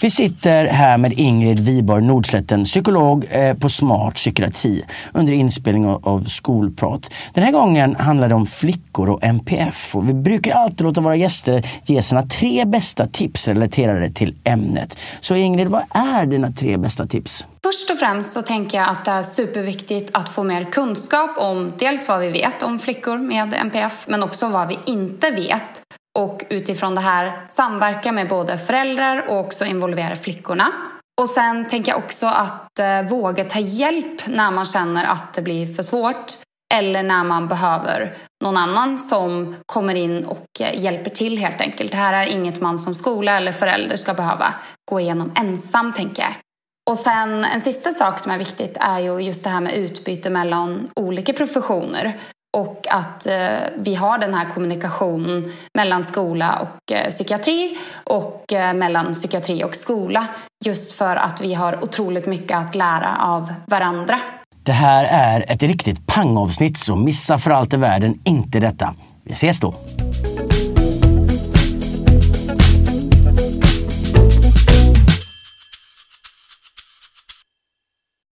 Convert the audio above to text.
Vi sitter här med Ingrid Wiborg Nordslätten, psykolog eh, på Smart psykiatri under inspelning av Skolprat. Den här gången handlar det om flickor och MPF. Och vi brukar alltid låta våra gäster ge sina tre bästa tips relaterade till ämnet. Så Ingrid, vad är dina tre bästa tips? Först och främst så tänker jag att det är superviktigt att få mer kunskap om dels vad vi vet om flickor med MPF men också vad vi inte vet och utifrån det här samverka med både föräldrar och också involvera flickorna. Och sen tänker jag också att eh, våga ta hjälp när man känner att det blir för svårt eller när man behöver någon annan som kommer in och eh, hjälper till helt enkelt. Det här är inget man som skola eller förälder ska behöva gå igenom ensam, tänker jag. Och sen en sista sak som är viktigt är ju just det här med utbyte mellan olika professioner att eh, vi har den här kommunikationen mellan skola och eh, psykiatri och eh, mellan psykiatri och skola just för att vi har otroligt mycket att lära av varandra. Det här är ett riktigt pangavsnitt så missa för allt i världen inte detta. Vi ses då!